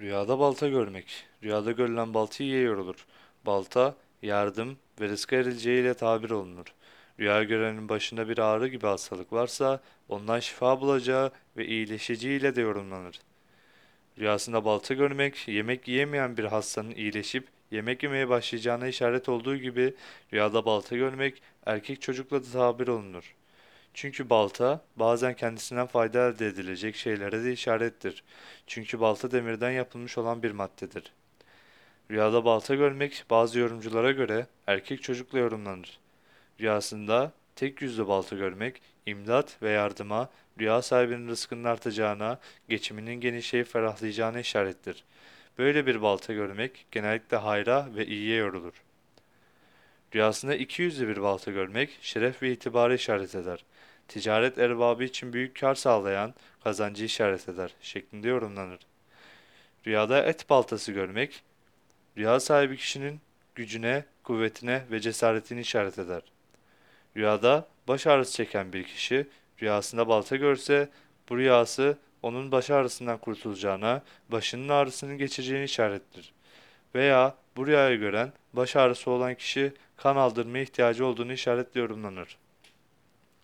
Rüyada balta görmek. Rüyada görülen balta iyiye yorulur. Balta, yardım ve rızka erileceğiyle tabir olunur. Rüya görenin başında bir ağrı gibi hastalık varsa ondan şifa bulacağı ve iyileşeceğiyle de yorumlanır. Rüyasında balta görmek, yemek yiyemeyen bir hastanın iyileşip yemek yemeye başlayacağına işaret olduğu gibi rüyada balta görmek erkek çocukla da tabir olunur. Çünkü balta bazen kendisinden fayda elde edilecek şeylere de işarettir. Çünkü balta demirden yapılmış olan bir maddedir. Rüyada balta görmek bazı yorumculara göre erkek çocukla yorumlanır. Rüyasında tek yüzlü balta görmek, imdat ve yardıma, rüya sahibinin rızkının artacağına, geçiminin genişleyip ferahlayacağına işarettir. Böyle bir balta görmek genellikle hayra ve iyiye yorulur. Rüyasında iki yüzlü bir balta görmek şeref ve itibarı işaret eder. Ticaret erbabı için büyük kar sağlayan kazancı işaret eder şeklinde yorumlanır. Rüyada et baltası görmek, rüya sahibi kişinin gücüne, kuvvetine ve cesaretini işaret eder. Rüyada baş ağrısı çeken bir kişi rüyasında balta görse bu rüyası onun baş ağrısından kurtulacağına, başının ağrısının geçeceğini işarettir. Veya bu rüyayı gören baş ağrısı olan kişi kan aldırmaya ihtiyacı olduğunu işaretle yorumlanır.